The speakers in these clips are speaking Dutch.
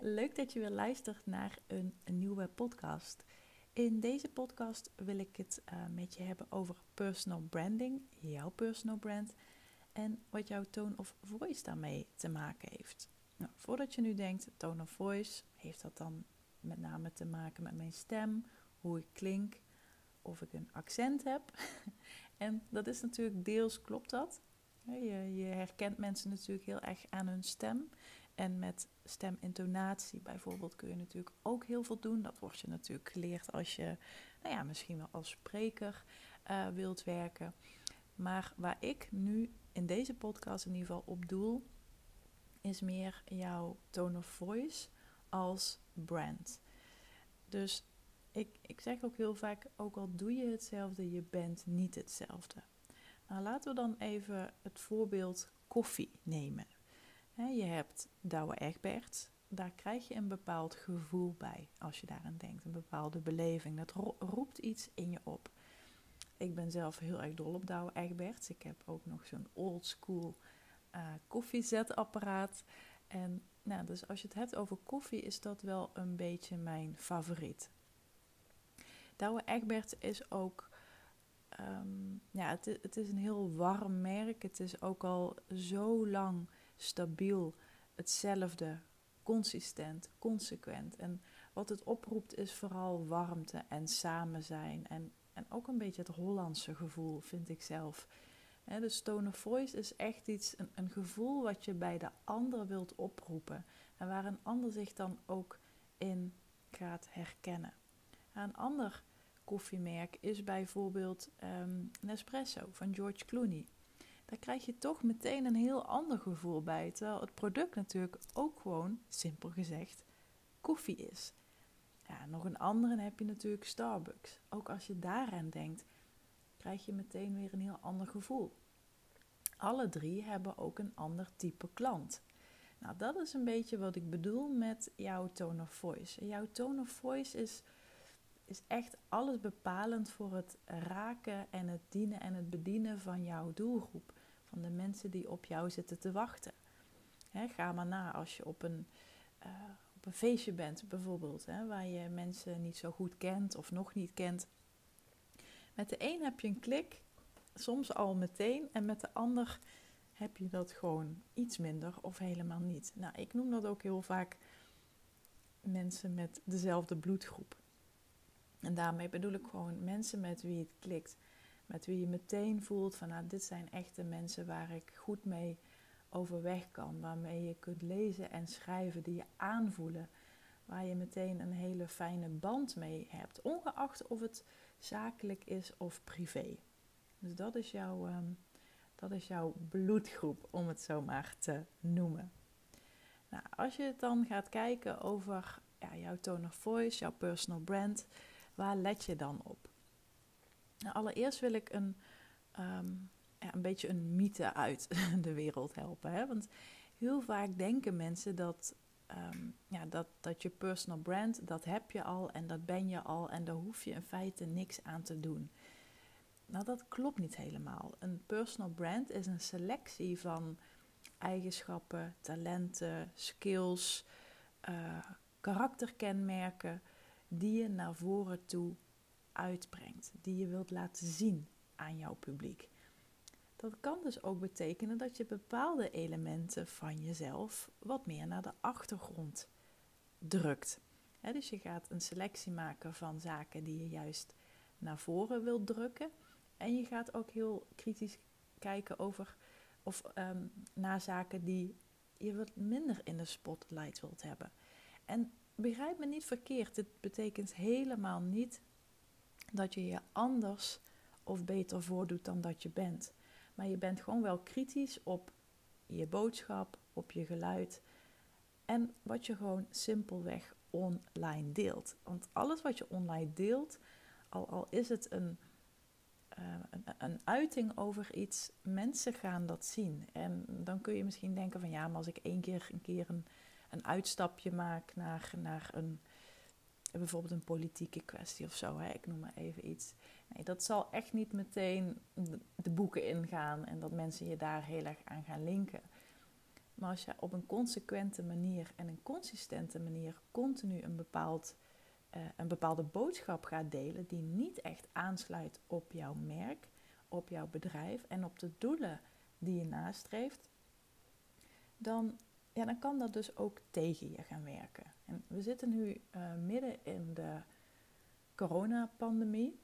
Leuk dat je weer luistert naar een, nieuwe podcast. In deze podcast wil ik het uh, met je hebben over personal branding, jouw personal brand en wat jouw tone of voice daarmee te maken heeft. Nou, voordat je nu denkt, tone of voice, heeft dat dan met name te maken met mijn stem, hoe ik klink, of ik een accent heb. en dat is natuurlijk deels klopt dat. Je, je herkent mensen natuurlijk heel erg aan hun stem. En met stemintonatie bijvoorbeeld kun je natuurlijk ook heel veel doen. Dat wordt je natuurlijk geleerd als je, nou ja, misschien wel als spreker uh, wilt werken. Maar waar ik nu in deze podcast in ieder geval op doel, is meer jouw tone of voice als brand. Dus ik, ik zeg ook heel vaak, ook al doe je hetzelfde, je bent niet hetzelfde. Nou, laten we dan even het voorbeeld koffie nemen. Je hebt Douwe Egberts, daar krijg je een bepaald gevoel bij als je daaraan denkt, een bepaalde beleving. Dat roept iets in je op. Ik ben zelf heel erg dol op Douwe Egberts. Ik heb ook nog zo'n old school uh, koffiezetapparaat. En nou, dus als je het hebt over koffie, is dat wel een beetje mijn favoriet. Douwe Egberts is ook, ehm, ja, het, het is een heel warm merk. Het is ook al zo lang stabiel, hetzelfde, consistent, consequent. En wat het oproept is vooral warmte en samen zijn. En, en ook een beetje het Hollandse gevoel, vind ik zelf. He, de Stone of Voice is echt iets, een, gevoel wat je bij de ander wilt oproepen. En waar een ander zich dan ook in gaat herkennen. Een ander koffiemerk is bijvoorbeeld um, Nespresso van George Clooney. Daar krijg je toch meteen een heel ander gevoel bij. Terwijl het product natuurlijk ook gewoon, simpel gezegd, koffie is. Ja, nog een andere heb je natuurlijk Starbucks. Ook als je daaraan denkt, krijg je meteen weer een heel ander gevoel. Alle drie hebben ook een ander type klant. Nou, dat is een beetje wat ik bedoel met jouw tone of voice. Jouw tone of voice is, is echt alles bepalend voor het raken en het dienen en het bedienen van jouw doelgroep. Van de mensen die op jou zitten te wachten. ga maar na als je op een, uh, op een feestje bent, bijvoorbeeld, waar je mensen niet zo goed kent of nog niet kent. Met de een heb je een klik, soms al meteen, en met de ander heb je dat gewoon iets minder of helemaal niet. Nou, ik noem dat ook heel vaak mensen met dezelfde bloedgroep. En daarmee bedoel ik gewoon mensen met wie het klikt. Met wie je meteen voelt van nou, dit zijn echte mensen waar ik goed mee overweg kan. Waarmee je kunt lezen en schrijven, die je aanvoelen. Waar je meteen een hele fijne band mee hebt. Ongeacht of het zakelijk is of privé. Dus dat is jouw, ehm, dat is jouw bloedgroep, om het zo maar te noemen. Nou, als je dan gaat kijken over ja, jouw tone of voice, jouw personal brand, waar let je dan op? Nou, allereerst wil ik een, ehm, ja, een beetje een mythe uit de wereld helpen. Hè? Want heel vaak denken mensen dat Ehm, ja, dat, dat je personal brand, dat heb je al en dat ben je al en daar hoef je in feite niks aan te doen. Nou, dat klopt niet helemaal. Een personal brand is een selectie van eigenschappen, talenten, skills, uh, karakterkenmerken die je naar voren toe uitbrengt, die je wilt laten zien aan jouw publiek. Dat kan dus ook betekenen dat je bepaalde elementen van jezelf wat meer naar de achtergrond drukt. dus je gaat een selectie maken van zaken die je juist naar voren wilt drukken. En je gaat ook heel kritisch kijken over of um, naar zaken die je wat minder in de spotlight wilt hebben. En begrijp me niet verkeerd, dit betekent helemaal niet dat je je anders of beter voordoet dan dat je bent. Maar je bent gewoon wel kritisch op je boodschap, op je geluid. En wat je gewoon simpelweg online deelt. Want alles wat je online deelt, al, al is het een, uh, een, een, uiting over iets, mensen gaan dat zien. En dan kun je misschien denken van ja, maar als ik één keer een keer een, een uitstapje maak naar, naar een, bijvoorbeeld een politieke kwestie of zo, hè, ik noem maar even iets. Nee, dat zal echt niet meteen de boeken ingaan en dat mensen je daar heel erg aan gaan linken. Maar als je op een consequente manier en een consistente manier continu een, bepaald, uh, een bepaalde boodschap gaat delen die niet echt aansluit op jouw merk, op jouw bedrijf en op de doelen die je nastreeft, dan, ja, dan kan dat dus ook tegen je gaan werken. En we zitten nu uh, midden in de coronapandemie.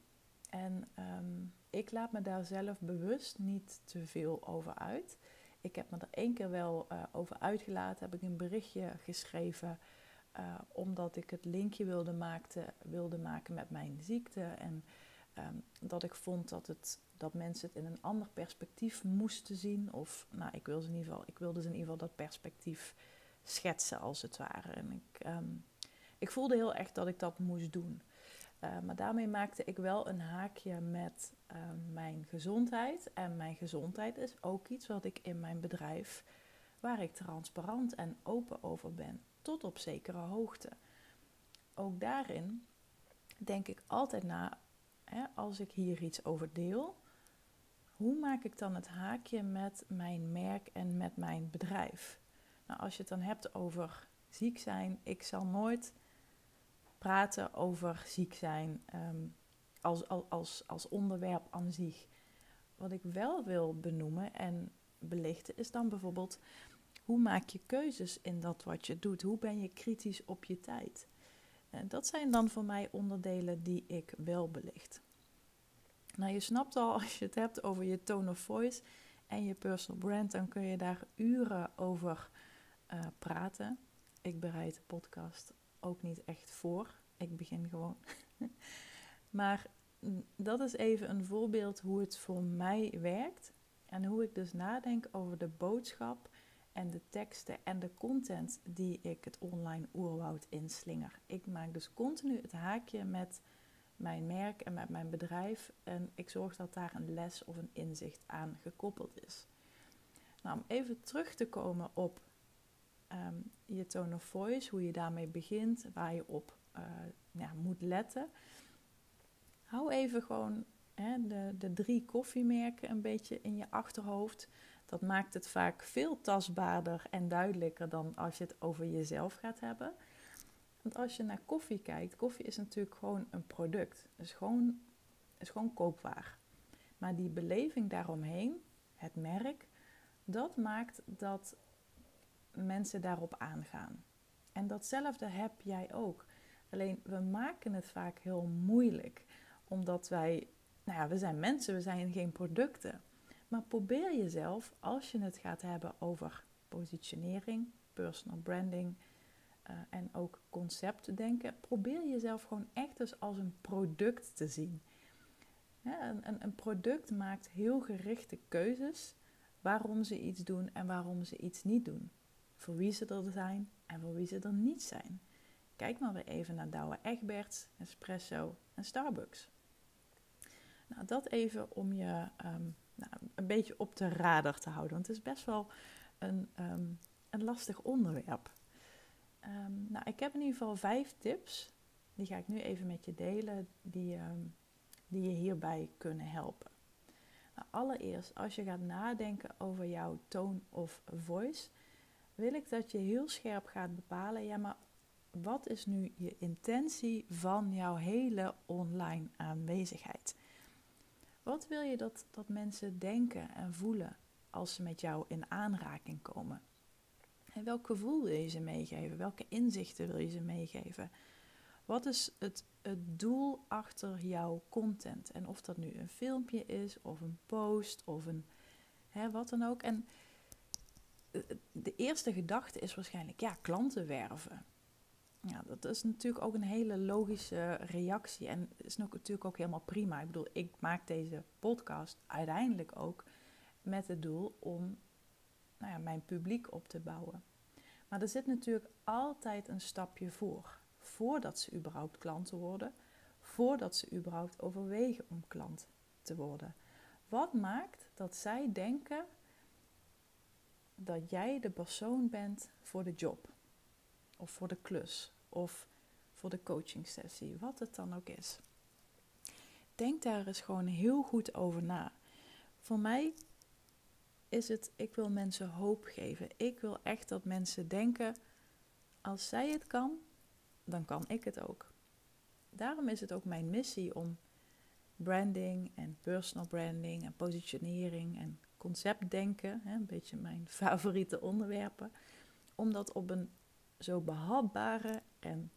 En um, ik laat me daar zelf bewust niet te veel over uit. Ik heb me er één keer wel uh, over uitgelaten, heb ik een berichtje geschreven, uh, omdat ik het linkje wilde, maakte, wilde maken met mijn ziekte. En um, dat ik vond dat, het, dat mensen het in een ander perspectief moesten zien. Of nou, ik wilde, in ieder geval, ik wilde ze in ieder geval dat perspectief schetsen, als het ware. En ik, um, ik voelde heel erg dat ik dat moest doen. Uh, maar daarmee maakte ik wel een haakje met mijn gezondheid. En mijn gezondheid is ook iets wat ik in mijn bedrijf, waar ik transparant en open over ben, tot op zekere hoogte. Ook daarin denk ik altijd na, hè, als ik hier iets over deel, hoe maak ik dan het haakje met mijn merk en met mijn bedrijf? Nou, als je het dan hebt over ziek zijn, ik zal nooit praten over ziek zijn um, als, als, als onderwerp aan zich. Wat ik wel wil benoemen en belichten is dan bijvoorbeeld hoe maak je keuzes in dat wat je doet? Hoe ben je kritisch op je tijd? Dat zijn dan voor mij onderdelen die ik wel belicht. Nou, je snapt al, als je het hebt over je tone of voice en je personal brand, dan kun je daar uren over uh, praten. Ik bereid de podcast ook niet echt voor. Ik begin gewoon. maar dat is even een voorbeeld hoe het voor mij werkt. En hoe ik dus nadenk over de boodschap en de teksten en de content die ik het online oerwoud inslinger. Ik maak dus continu het haakje met mijn merk en met mijn bedrijf. En ik zorg dat daar een les of een inzicht aan gekoppeld is. Nou, om even terug te komen op um, je tone of voice, hoe je daarmee begint, waar je op uh, moet letten. Hou even gewoon hè, de, de drie koffiemerken een beetje in je achterhoofd. Dat maakt het vaak veel tastbaarder en duidelijker dan als je het over jezelf gaat hebben. Want als je naar koffie kijkt, koffie is natuurlijk gewoon een product. Het is gewoon, is gewoon koopwaar. Maar die beleving daaromheen, het merk, dat maakt dat mensen daarop aangaan. En datzelfde heb jij ook. Alleen we maken het vaak heel moeilijk, omdat wij, nou ja, we zijn mensen, we zijn geen producten. Maar probeer jezelf, als je het gaat hebben over positionering, personal branding uh, en ook conceptdenken, probeer jezelf gewoon echt als een product te zien. Een, een product maakt heel gerichte keuzes waarom ze iets doen en waarom ze iets niet doen voor wie ze er zijn en voor wie ze er niet zijn. Kijk maar weer even naar Douwe Egberts, Espresso en Starbucks. Nou, dat even om je um, nou, een beetje op de radar te houden, want het is best wel een, um, een lastig onderwerp. Um, nou, ik heb in ieder geval vijf tips, die ga ik nu even met je delen, die, die je hierbij kunnen helpen. Nou, allereerst, als je gaat nadenken over jouw tone of voice, wil ik dat je heel scherp gaat bepalen, ja, maar wat is nu je intentie van jouw hele online aanwezigheid? Wat wil je dat, dat mensen denken en voelen als ze met jou in aanraking komen? En welk gevoel wil je ze meegeven? Welke inzichten wil je ze meegeven? Wat is het, het doel achter jouw content? En of dat nu een filmpje is, of een post, of een hè, wat dan ook. En de eerste gedachte is waarschijnlijk, ja, klanten werven. Ja, dat is natuurlijk ook een hele logische reactie en is natuurlijk ook helemaal prima. Ik bedoel, ik maak deze podcast uiteindelijk ook met het doel om nou ja, mijn publiek op te bouwen. Maar er zit natuurlijk altijd een stapje voor. Voordat ze überhaupt klanten worden. Voordat ze überhaupt overwegen om klant te worden. Wat maakt dat zij denken dat jij de persoon bent voor de job? Of voor de klus? Of voor de coaching sessie? Wat het dan ook is. Denk daar eens gewoon heel goed over na. Voor mij is het, ik wil mensen hoop geven. Ik wil echt dat mensen denken, als zij het kan, dan kan ik het ook. Daarom is het ook mijn missie om branding en personal branding en positionering en conceptdenken, een beetje mijn favoriete onderwerpen, om dat op een zo behapbare en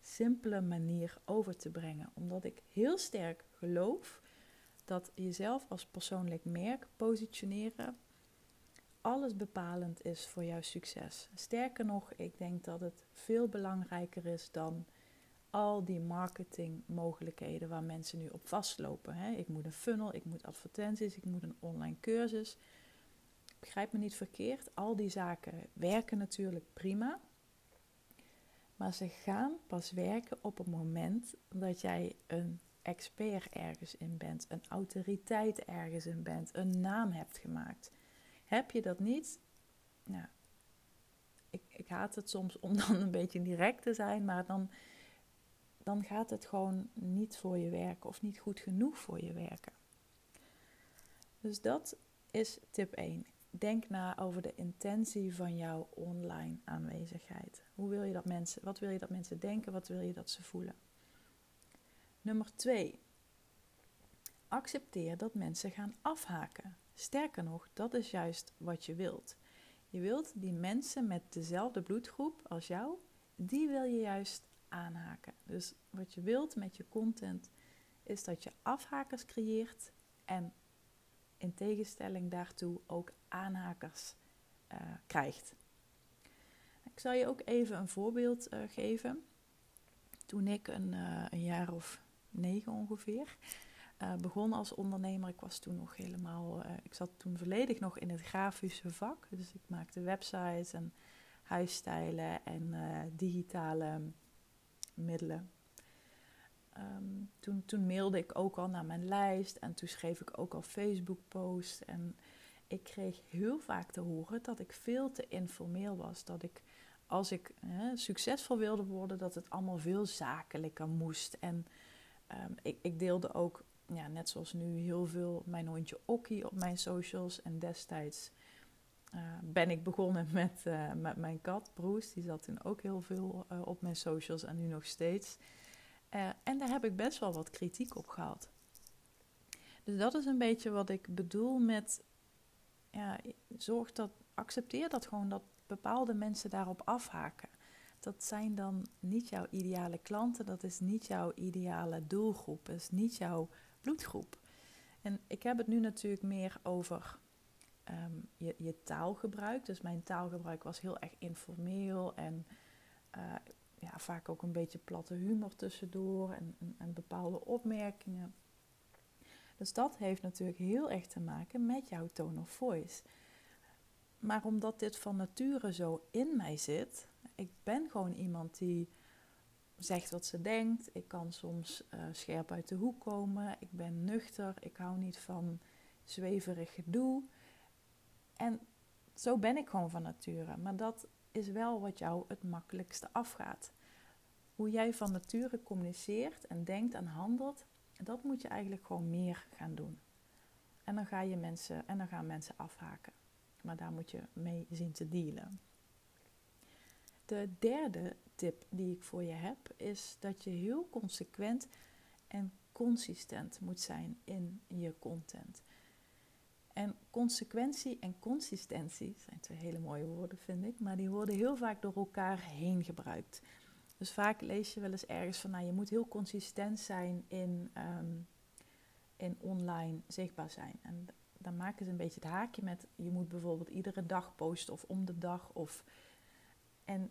simpele manier over te brengen. Omdat ik heel sterk geloof dat jezelf als persoonlijk merk positioneren alles bepalend is voor jouw succes. Sterker nog, ik denk dat het veel belangrijker is dan al die marketingmogelijkheden waar mensen nu op vastlopen. Ik moet een funnel, ik moet advertenties, ik moet een online cursus. Begrijp me niet verkeerd, al die zaken werken natuurlijk prima. Maar ze gaan pas werken op het moment dat jij een expert ergens in bent, een autoriteit ergens in bent, een naam hebt gemaakt. Heb je dat niet? Nou, ik, ik haat het soms om dan een beetje direct te zijn, maar dan, dan gaat het gewoon niet voor je werken of niet goed genoeg voor je werken. Dus dat is tip 1. Denk na over de intentie van jouw online aanwezigheid. Hoe wil je dat mensen, wat wil je dat mensen denken? Wat wil je dat ze voelen? Nummer 2. Accepteer dat mensen gaan afhaken. Sterker nog, dat is juist wat je wilt. Je wilt die mensen met dezelfde bloedgroep als jou, die wil je juist aanhaken. Dus wat je wilt met je content is dat je afhakers creëert en in tegenstelling daartoe ook aanhakers uh, krijgt. Ik zal je ook even een voorbeeld uh, geven. Toen ik een, uh, een jaar of negen ongeveer uh, begon als ondernemer. Ik was toen nog helemaal, uh, ik zat toen volledig nog in het grafische vak. Dus ik maakte websites en huisstijlen en uh, digitale middelen. Um, toen, toen mailde ik ook al naar mijn lijst en toen schreef ik ook al Facebook-posts. En ik kreeg heel vaak te horen dat ik veel te informeel was. Dat ik, als ik succesvol wilde worden, dat het allemaal veel zakelijker moest. En um, ik, ik deelde ook ja, net zoals nu heel veel mijn hondje Okkie op mijn socials. En destijds uh, ben ik begonnen met, uh, met mijn kat Bruce. Die zat toen ook heel veel uh, op mijn socials en nu nog steeds. en daar heb ik best wel wat kritiek op gehad. Dus dat is een beetje wat ik bedoel met... Ja, zorg dat, accepteer dat gewoon dat bepaalde mensen daarop afhaken. Dat zijn dan niet jouw ideale klanten, dat is niet jouw ideale doelgroep, dat is niet jouw bloedgroep. En ik heb het nu natuurlijk meer over ehm, je, je, taalgebruik. Dus mijn taalgebruik was heel erg informeel en uh, ja, vaak ook een beetje platte humor tussendoor en, en, en, bepaalde opmerkingen. Dus dat heeft natuurlijk heel erg te maken met jouw tone of voice. Maar omdat dit van nature zo in mij zit, ik ben gewoon iemand die zegt wat ze denkt. Ik kan soms uh, scherp uit de hoek komen. Ik ben nuchter. Ik hou niet van zweverig gedoe. En zo ben ik gewoon van nature. Maar dat is wel wat jou het makkelijkste afgaat. Hoe jij van nature communiceert en denkt en handelt, dat moet je eigenlijk gewoon meer gaan doen. En dan, ga je mensen, en dan gaan mensen afhaken. Maar daar moet je mee zien te dealen. De derde tip die ik voor je heb is dat je heel consequent en consistent moet zijn in je content. En consequentie en consistentie zijn twee hele mooie woorden, vind ik, maar die worden heel vaak door elkaar heen gebruikt. Dus vaak lees je wel eens ergens van, nou, je moet heel consistent zijn in, um, in online zichtbaar zijn. En dan maken ze een beetje het haakje met, je moet bijvoorbeeld iedere dag posten of om de dag. Of, en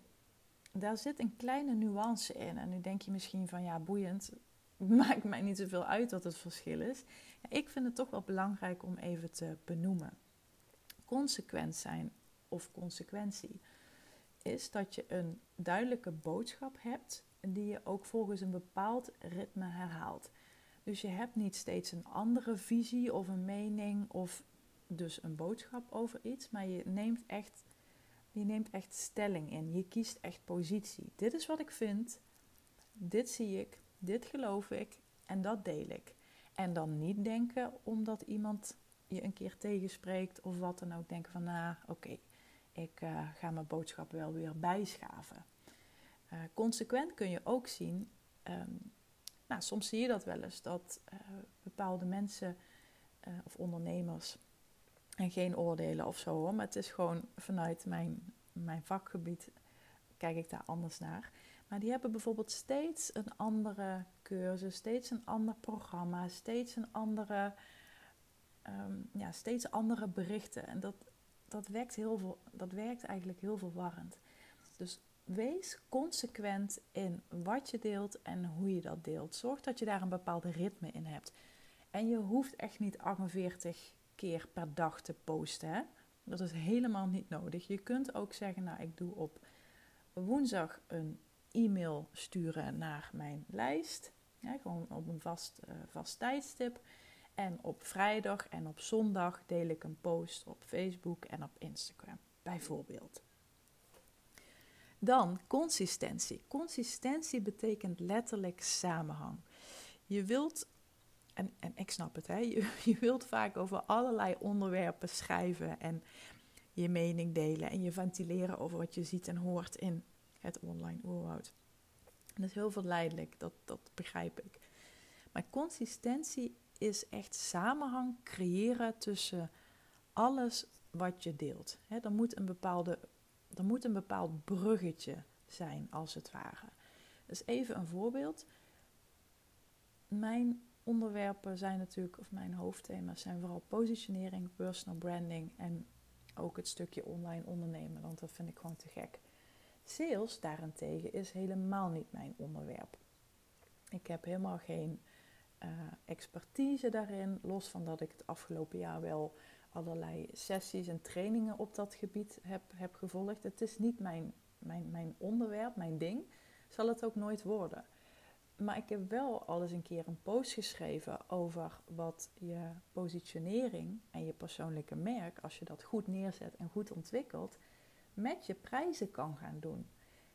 daar zit een kleine nuance in. En nu denk je misschien van ja, boeiend, maakt mij niet zoveel uit wat het verschil is. ik vind het toch wel belangrijk om even te benoemen. Consequent zijn of consequentie is dat je een duidelijke boodschap hebt die je ook volgens een bepaald ritme herhaalt. Dus je hebt niet steeds een andere visie of een mening of dus een boodschap over iets, maar je neemt echt, je neemt echt stelling in. Je kiest echt positie. Dit is wat ik vind, dit zie ik, dit geloof ik en dat deel ik. En dan niet denken omdat iemand je een keer tegenspreekt of wat dan ook. Denken van, nou oké, ik uh, ga mijn boodschap wel weer bijschaven. Uh, consequent kun je ook zien, um, nou, soms zie je dat wel eens, dat uh, bepaalde mensen of ondernemers, en geen oordelen of zo hoor, maar het is gewoon vanuit mijn, mijn vakgebied, kijk ik daar anders naar. Maar die hebben bijvoorbeeld steeds een andere cursus, steeds een ander programma, steeds een andere, um, ja, steeds andere berichten. En dat, dat, werkt heel veel, dat werkt eigenlijk heel verwarrend. Dus wees consequent in wat je deelt en hoe je dat deelt. Zorg dat je daar een bepaalde ritme in hebt. En je hoeft echt niet 48 keer per dag te posten. Hè? Dat is helemaal niet nodig. Je kunt ook zeggen, nou ik doe op woensdag een e-mail sturen naar mijn lijst. Ja, gewoon op een vast, uh, vast tijdstip. En op vrijdag en op zondag deel ik een post op Facebook en op Instagram, bijvoorbeeld. Dan consistentie. Consistentie betekent letterlijk samenhang. Je wilt, en, en ik snap het, hè, je, wilt vaak over allerlei onderwerpen schrijven en je mening delen en je ventileren over wat je ziet en hoort in het online oerwoud. Dat is heel verleidelijk, dat, dat begrijp ik. Maar consistentie is echt samenhang creëren tussen alles wat je deelt. He, moet een bepaalde, er moet een bepaald bruggetje zijn, als het ware. Dus even een voorbeeld. Mijn onderwerpen zijn natuurlijk, of mijn hoofdthema's zijn vooral positionering, personal branding en ook het stukje online ondernemen, want dat vind ik gewoon te gek. Sales daarentegen is helemaal niet mijn onderwerp. Ik heb helemaal geen uh, expertise daarin, los van dat ik het afgelopen jaar wel allerlei sessies en trainingen op dat gebied heb, heb gevolgd. Het is niet mijn, mijn, mijn onderwerp, mijn ding. Zal het ook nooit worden. Maar ik heb wel al eens een keer een post geschreven over wat je positionering en je persoonlijke merk, als je dat goed neerzet en goed ontwikkelt, met je prijzen kan gaan doen.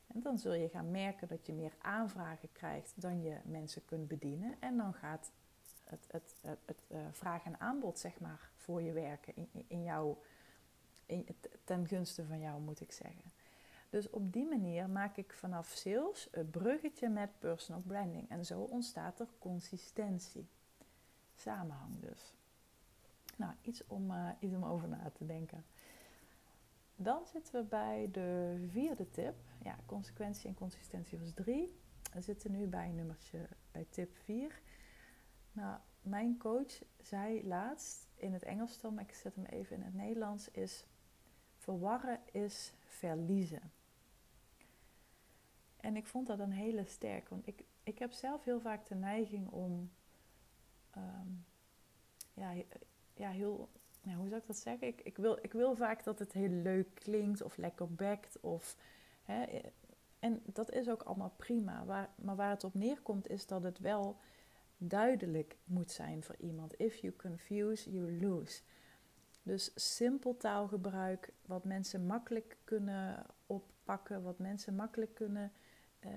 En dan zul je gaan merken dat je meer aanvragen krijgt dan je mensen kunt bedienen. En dan gaat het, het, het, uh, vraag en aanbod zeg maar, voor je werken in, in jou, in, ten gunste van jou moet ik zeggen. Dus op die manier maak ik vanaf sales een bruggetje met personal branding. En zo ontstaat er consistentie. Samenhang dus. Nou, iets om, uh, iets om over na te denken. Dan zitten we bij de vierde tip. Ja, consequentie en consistentie was drie. We zitten nu bij nummertje, bij tip 4. Nou, mijn coach zei laatst in het Engels maar ik zet hem even in het Nederlands, is verwarren is verliezen. En ik vond dat een hele sterk, want ik, ik heb zelf heel vaak de neiging om um, ja, ja, heel ja, hoe zou ik dat zeggen? Ik, ik, wil, ik wil vaak dat het heel leuk klinkt of lekker bekt. Of, hè, en dat is ook allemaal prima. Waar, maar waar het op neerkomt is dat het wel duidelijk moet zijn voor iemand. If you confuse, you lose. Dus simpel taalgebruik, wat mensen makkelijk kunnen oppakken, wat mensen makkelijk kunnen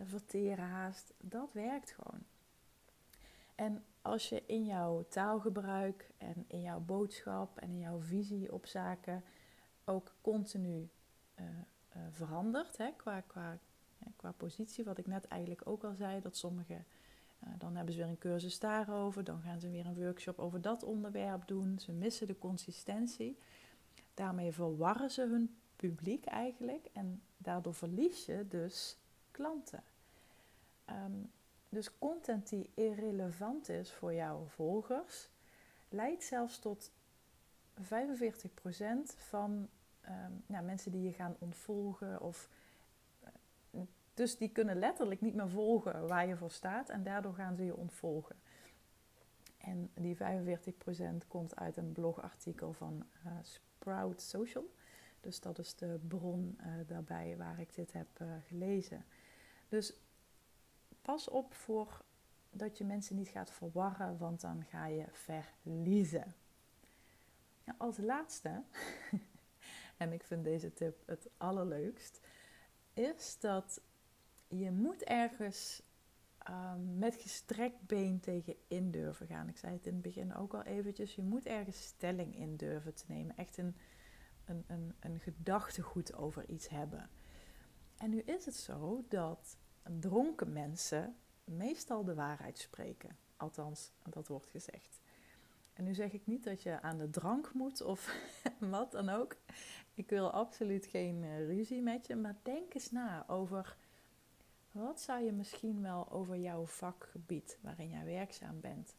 verteren haast, dat werkt gewoon. En als je in jouw taalgebruik en in jouw boodschap en in jouw visie op zaken ook continu uh, uh, verandert hè, qua, qua, qua positie, wat ik net eigenlijk ook al zei, dat sommigen dan hebben ze weer een cursus daarover, dan gaan ze weer een workshop over dat onderwerp doen, ze missen de consistentie. Daarmee verwarren ze hun publiek eigenlijk en daardoor verlies je dus klanten. Um, dus content die irrelevant is voor jouw volgers, leidt zelfs tot 45% van ja, mensen die je gaan ontvolgen. Of, uh, dus die kunnen letterlijk niet meer volgen waar je voor staat en daardoor gaan ze je ontvolgen. En die 45% komt uit een blogartikel van uh, Sprout Social. Dus dat is de bron uh, daarbij waar ik dit heb gelezen. Dus pas op voor dat je mensen niet gaat verwarren, want dan ga je verliezen. Nou, als laatste, en ik vind deze tip het allerleukst, is dat je moet ergens um, met gestrekt been tegen in durven gaan. Ik zei het in het begin ook al eventjes. Je moet ergens stelling in durven te nemen. Echt een, een, een, een gedachtegoed over iets hebben. En nu is het zo dat dronken mensen meestal de waarheid spreken. Althans, dat wordt gezegd. En nu zeg ik niet dat je aan de drank moet of wat dan ook. Ik wil absoluut geen uh, ruzie met je, maar denk eens na over wat zou je misschien wel over jouw vakgebied waarin jij werkzaam bent.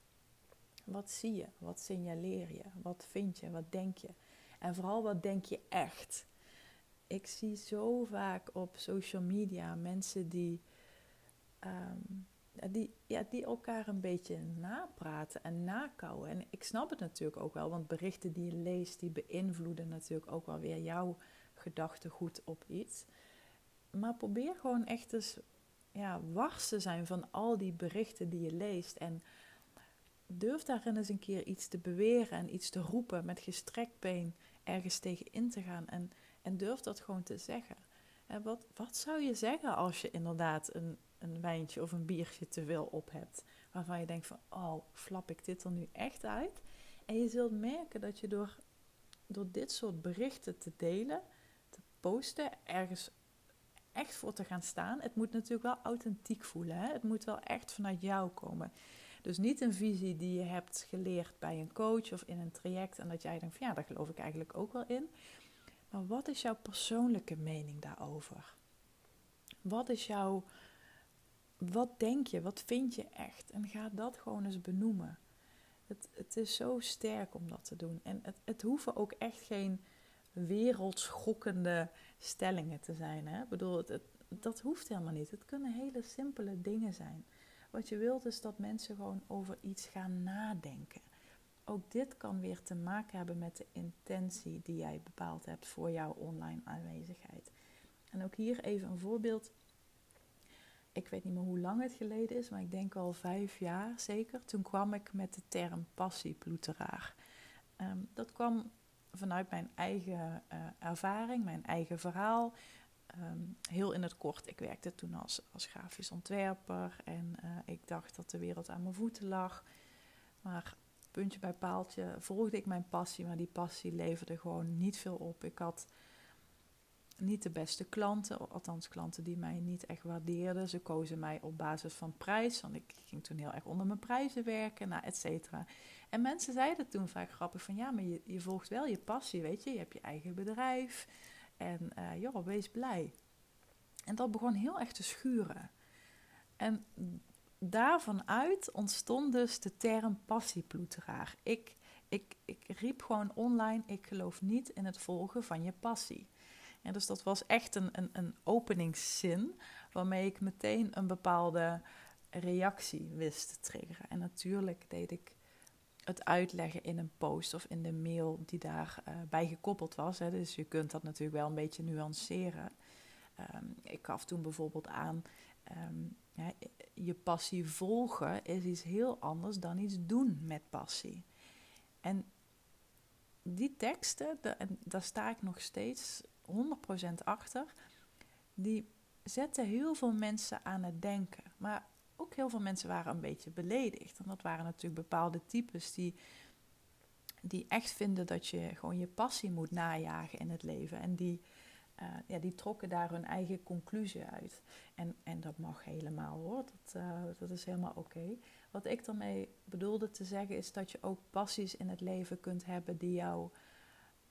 Wat zie je? Wat signaleer je? Wat vind je? Wat denk je? En vooral wat denk je echt? Ik zie zo vaak op social media mensen die um, die, ja, die elkaar een beetje napraten en nakouwen. En ik snap het natuurlijk ook wel, want berichten die je leest, die beïnvloeden natuurlijk ook wel weer jouw gedachtegoed op iets. Maar probeer gewoon echt eens ja, wars te zijn van al die berichten die je leest. En durf daarin eens een keer iets te beweren en iets te roepen met gestrekt been ergens tegen in te gaan. En, en durf dat gewoon te zeggen. En wat, wat zou je zeggen als je inderdaad een, een wijntje of een biertje te veel op hebt. Waarvan je denkt van, oh, flap ik dit er nu echt uit? En je zult merken dat je door, door dit soort berichten te delen, te posten, ergens echt voor te gaan staan. Het moet natuurlijk wel authentiek voelen. Hè? Het moet wel echt vanuit jou komen. Dus niet een visie die je hebt geleerd bij een coach of in een traject en dat jij denkt van ja, daar geloof ik eigenlijk ook wel in. Maar wat is jouw persoonlijke mening daarover? Wat is jouw wat denk je, wat vind je echt? En ga dat gewoon eens benoemen. Het, het is zo sterk om dat te doen. En het, het hoeven ook echt geen wereldschokkende stellingen te zijn. Hè? Ik bedoel, dat hoeft helemaal niet. Het kunnen hele simpele dingen zijn. Wat je wilt is dat mensen gewoon over iets gaan nadenken. Ook dit kan weer te maken hebben met de intentie die jij bepaald hebt voor jouw online aanwezigheid. En ook hier even een voorbeeld ik weet niet meer hoe lang het geleden is, maar ik denk al vijf jaar zeker. Toen kwam ik met de term passieploeteraar. Um, dat kwam vanuit mijn eigen uh, ervaring, mijn eigen verhaal. Um, heel in het kort, ik werkte toen als, als grafisch ontwerper en uh, ik dacht dat de wereld aan mijn voeten lag. Maar puntje bij paaltje volgde ik mijn passie, maar die passie leverde gewoon niet veel op. Ik had niet de beste klanten, althans klanten die mij niet echt waardeerden. Ze kozen mij op basis van prijs, want ik ging toen heel erg onder mijn prijzen werken, nou, et cetera. En mensen zeiden toen vaak grappig van ja, maar je, je volgt wel je passie, weet je. Je hebt je eigen bedrijf en uh, joh, wees blij. En dat begon heel erg te schuren. En daarvan uit ontstond dus de term passieploeteraar. Ik, ik, ik riep gewoon online, ik geloof niet in het volgen van je passie. En dus dat was echt een, een, een openingszin waarmee ik meteen een bepaalde reactie wist te triggeren. En natuurlijk deed ik het uitleggen in een post of in de mail die daarbij uh, bij gekoppeld was. Hè. Dus je kunt dat natuurlijk wel een beetje nuanceren. Um, ik gaf toen bijvoorbeeld aan, um, ja, je passie volgen is iets heel anders dan iets doen met passie. En die teksten, de, daar sta ik nog steeds 100% achter. Die zetten heel veel mensen aan het denken. Maar ook heel veel mensen waren een beetje beledigd. En dat waren natuurlijk bepaalde types die, die echt vinden dat je gewoon je passie moet najagen in het leven. En die, uh, ja, die trokken daar hun eigen conclusie uit. En, en dat mag helemaal hoor, dat, uh, dat is helemaal oké. Wat ik daarmee bedoelde te zeggen is dat je ook passies in het leven kunt hebben die jou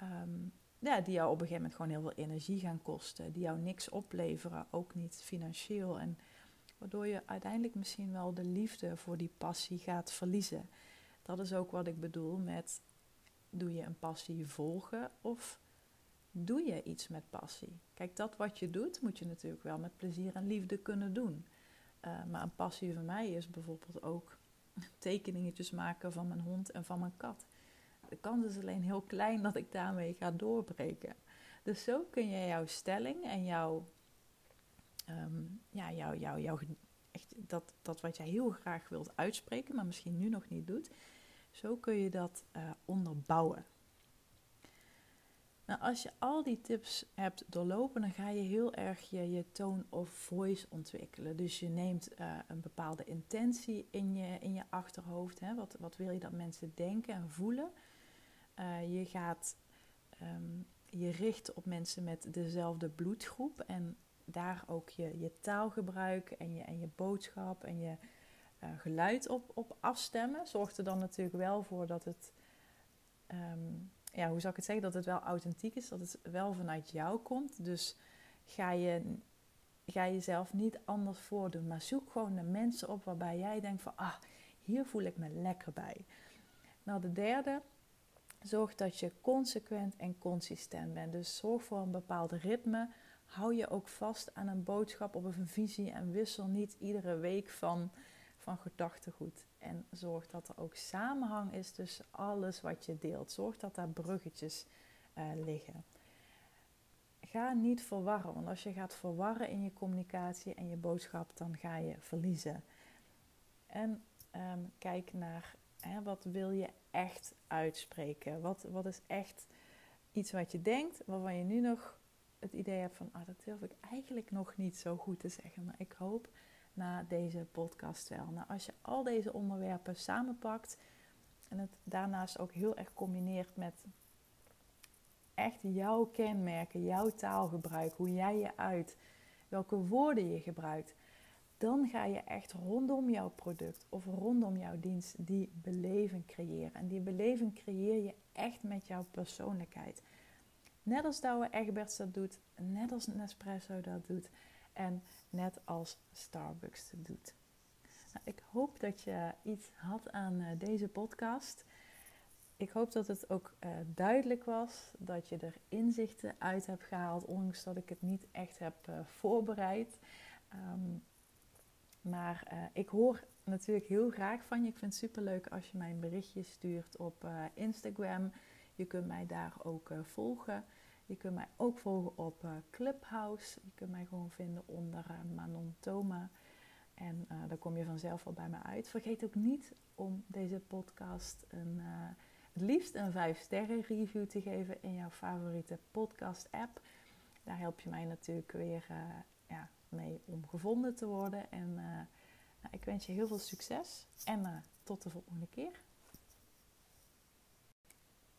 um, ja, die jou op een gegeven moment gewoon heel veel energie gaan kosten. Die jou niks opleveren, ook niet financieel. En waardoor je uiteindelijk misschien wel de liefde voor die passie gaat verliezen. Dat is ook wat ik bedoel met doe je een passie volgen of doe je iets met passie? Kijk, dat wat je doet, moet je natuurlijk wel met plezier en liefde kunnen doen. Uh, maar een passie voor mij is bijvoorbeeld ook tekeningetjes maken van mijn hond en van mijn kat. De kans is alleen heel klein dat ik daarmee ga doorbreken. Dus zo kun je jouw stelling en jouw, ehm, ja, jouw, jouw, echt dat, dat wat jij heel graag wilt uitspreken, maar misschien nu nog niet doet, zo kun je dat uh, onderbouwen. Nou, als je al die tips hebt doorlopen, dan ga je heel erg je, je tone of voice ontwikkelen. Dus je neemt uh, een bepaalde intentie in je, in je achterhoofd. Hè? Wat, wat wil je dat mensen denken en voelen? Uh, je gaat um, je richten op mensen met dezelfde bloedgroep en daar ook je, je taalgebruik en je, en je boodschap en je uh, geluid op, op afstemmen. Zorgt er dan natuurlijk wel voor dat het um, ja, hoe zou ik het zeggen, dat het wel authentiek is, dat het wel vanuit jou komt. Dus ga je, ga jezelf niet anders voordoen, maar zoek gewoon de mensen op waarbij jij denkt van, ah, hier voel ik me lekker bij. Nou, de derde, zorg dat je consequent en consistent bent. Dus zorg voor een bepaald ritme. Hou je ook vast aan een boodschap of een visie en wissel niet iedere week van, van gedachtegoed. En zorg dat er ook samenhang is tussen alles wat je deelt. Zorg dat daar bruggetjes uh, liggen. Ga niet verwarren, want als je gaat verwarren in je communicatie en je boodschap, dan ga je verliezen. En um, kijk naar hè, wat wil je echt uitspreken? Wat, wat is echt iets wat je denkt, waarvan je nu nog het idee hebt van, ah, dat durf ik eigenlijk nog niet zo goed te zeggen. Maar ik hoop na deze podcast wel. Nou, als je al deze onderwerpen samenpakt en het daarnaast ook heel erg combineert met echt jouw kenmerken, jouw taalgebruik, hoe jij je uit, welke woorden je gebruikt, dan ga je echt rondom jouw product of rondom jouw dienst die beleving creëren. En die beleving creëer je echt met jouw persoonlijkheid. Net als Douwe Egberts dat doet, net als Nespresso dat doet. En net als Starbucks doet. Nou, ik hoop dat je iets had aan uh, deze podcast. Ik hoop dat het ook uh, duidelijk was, dat je er inzichten uit hebt gehaald, ondanks dat ik het niet echt heb uh, voorbereid. Um, maar ik hoor natuurlijk heel graag van je. Ik vind het super leuk als je mij een berichtje stuurt op Instagram. Je kunt mij daar ook volgen. Je kunt mij ook volgen op uh, Clubhouse. Je kunt mij gewoon vinden onder uh, Manon Thoma. En uh, daar kom je vanzelf al bij me uit. Vergeet ook niet om deze podcast een, het liefst een 5 sterren review te geven in jouw favoriete podcast app. Daar help je mij natuurlijk weer ja, mee om gevonden te worden. En nou, ik wens je heel veel succes en tot de volgende keer.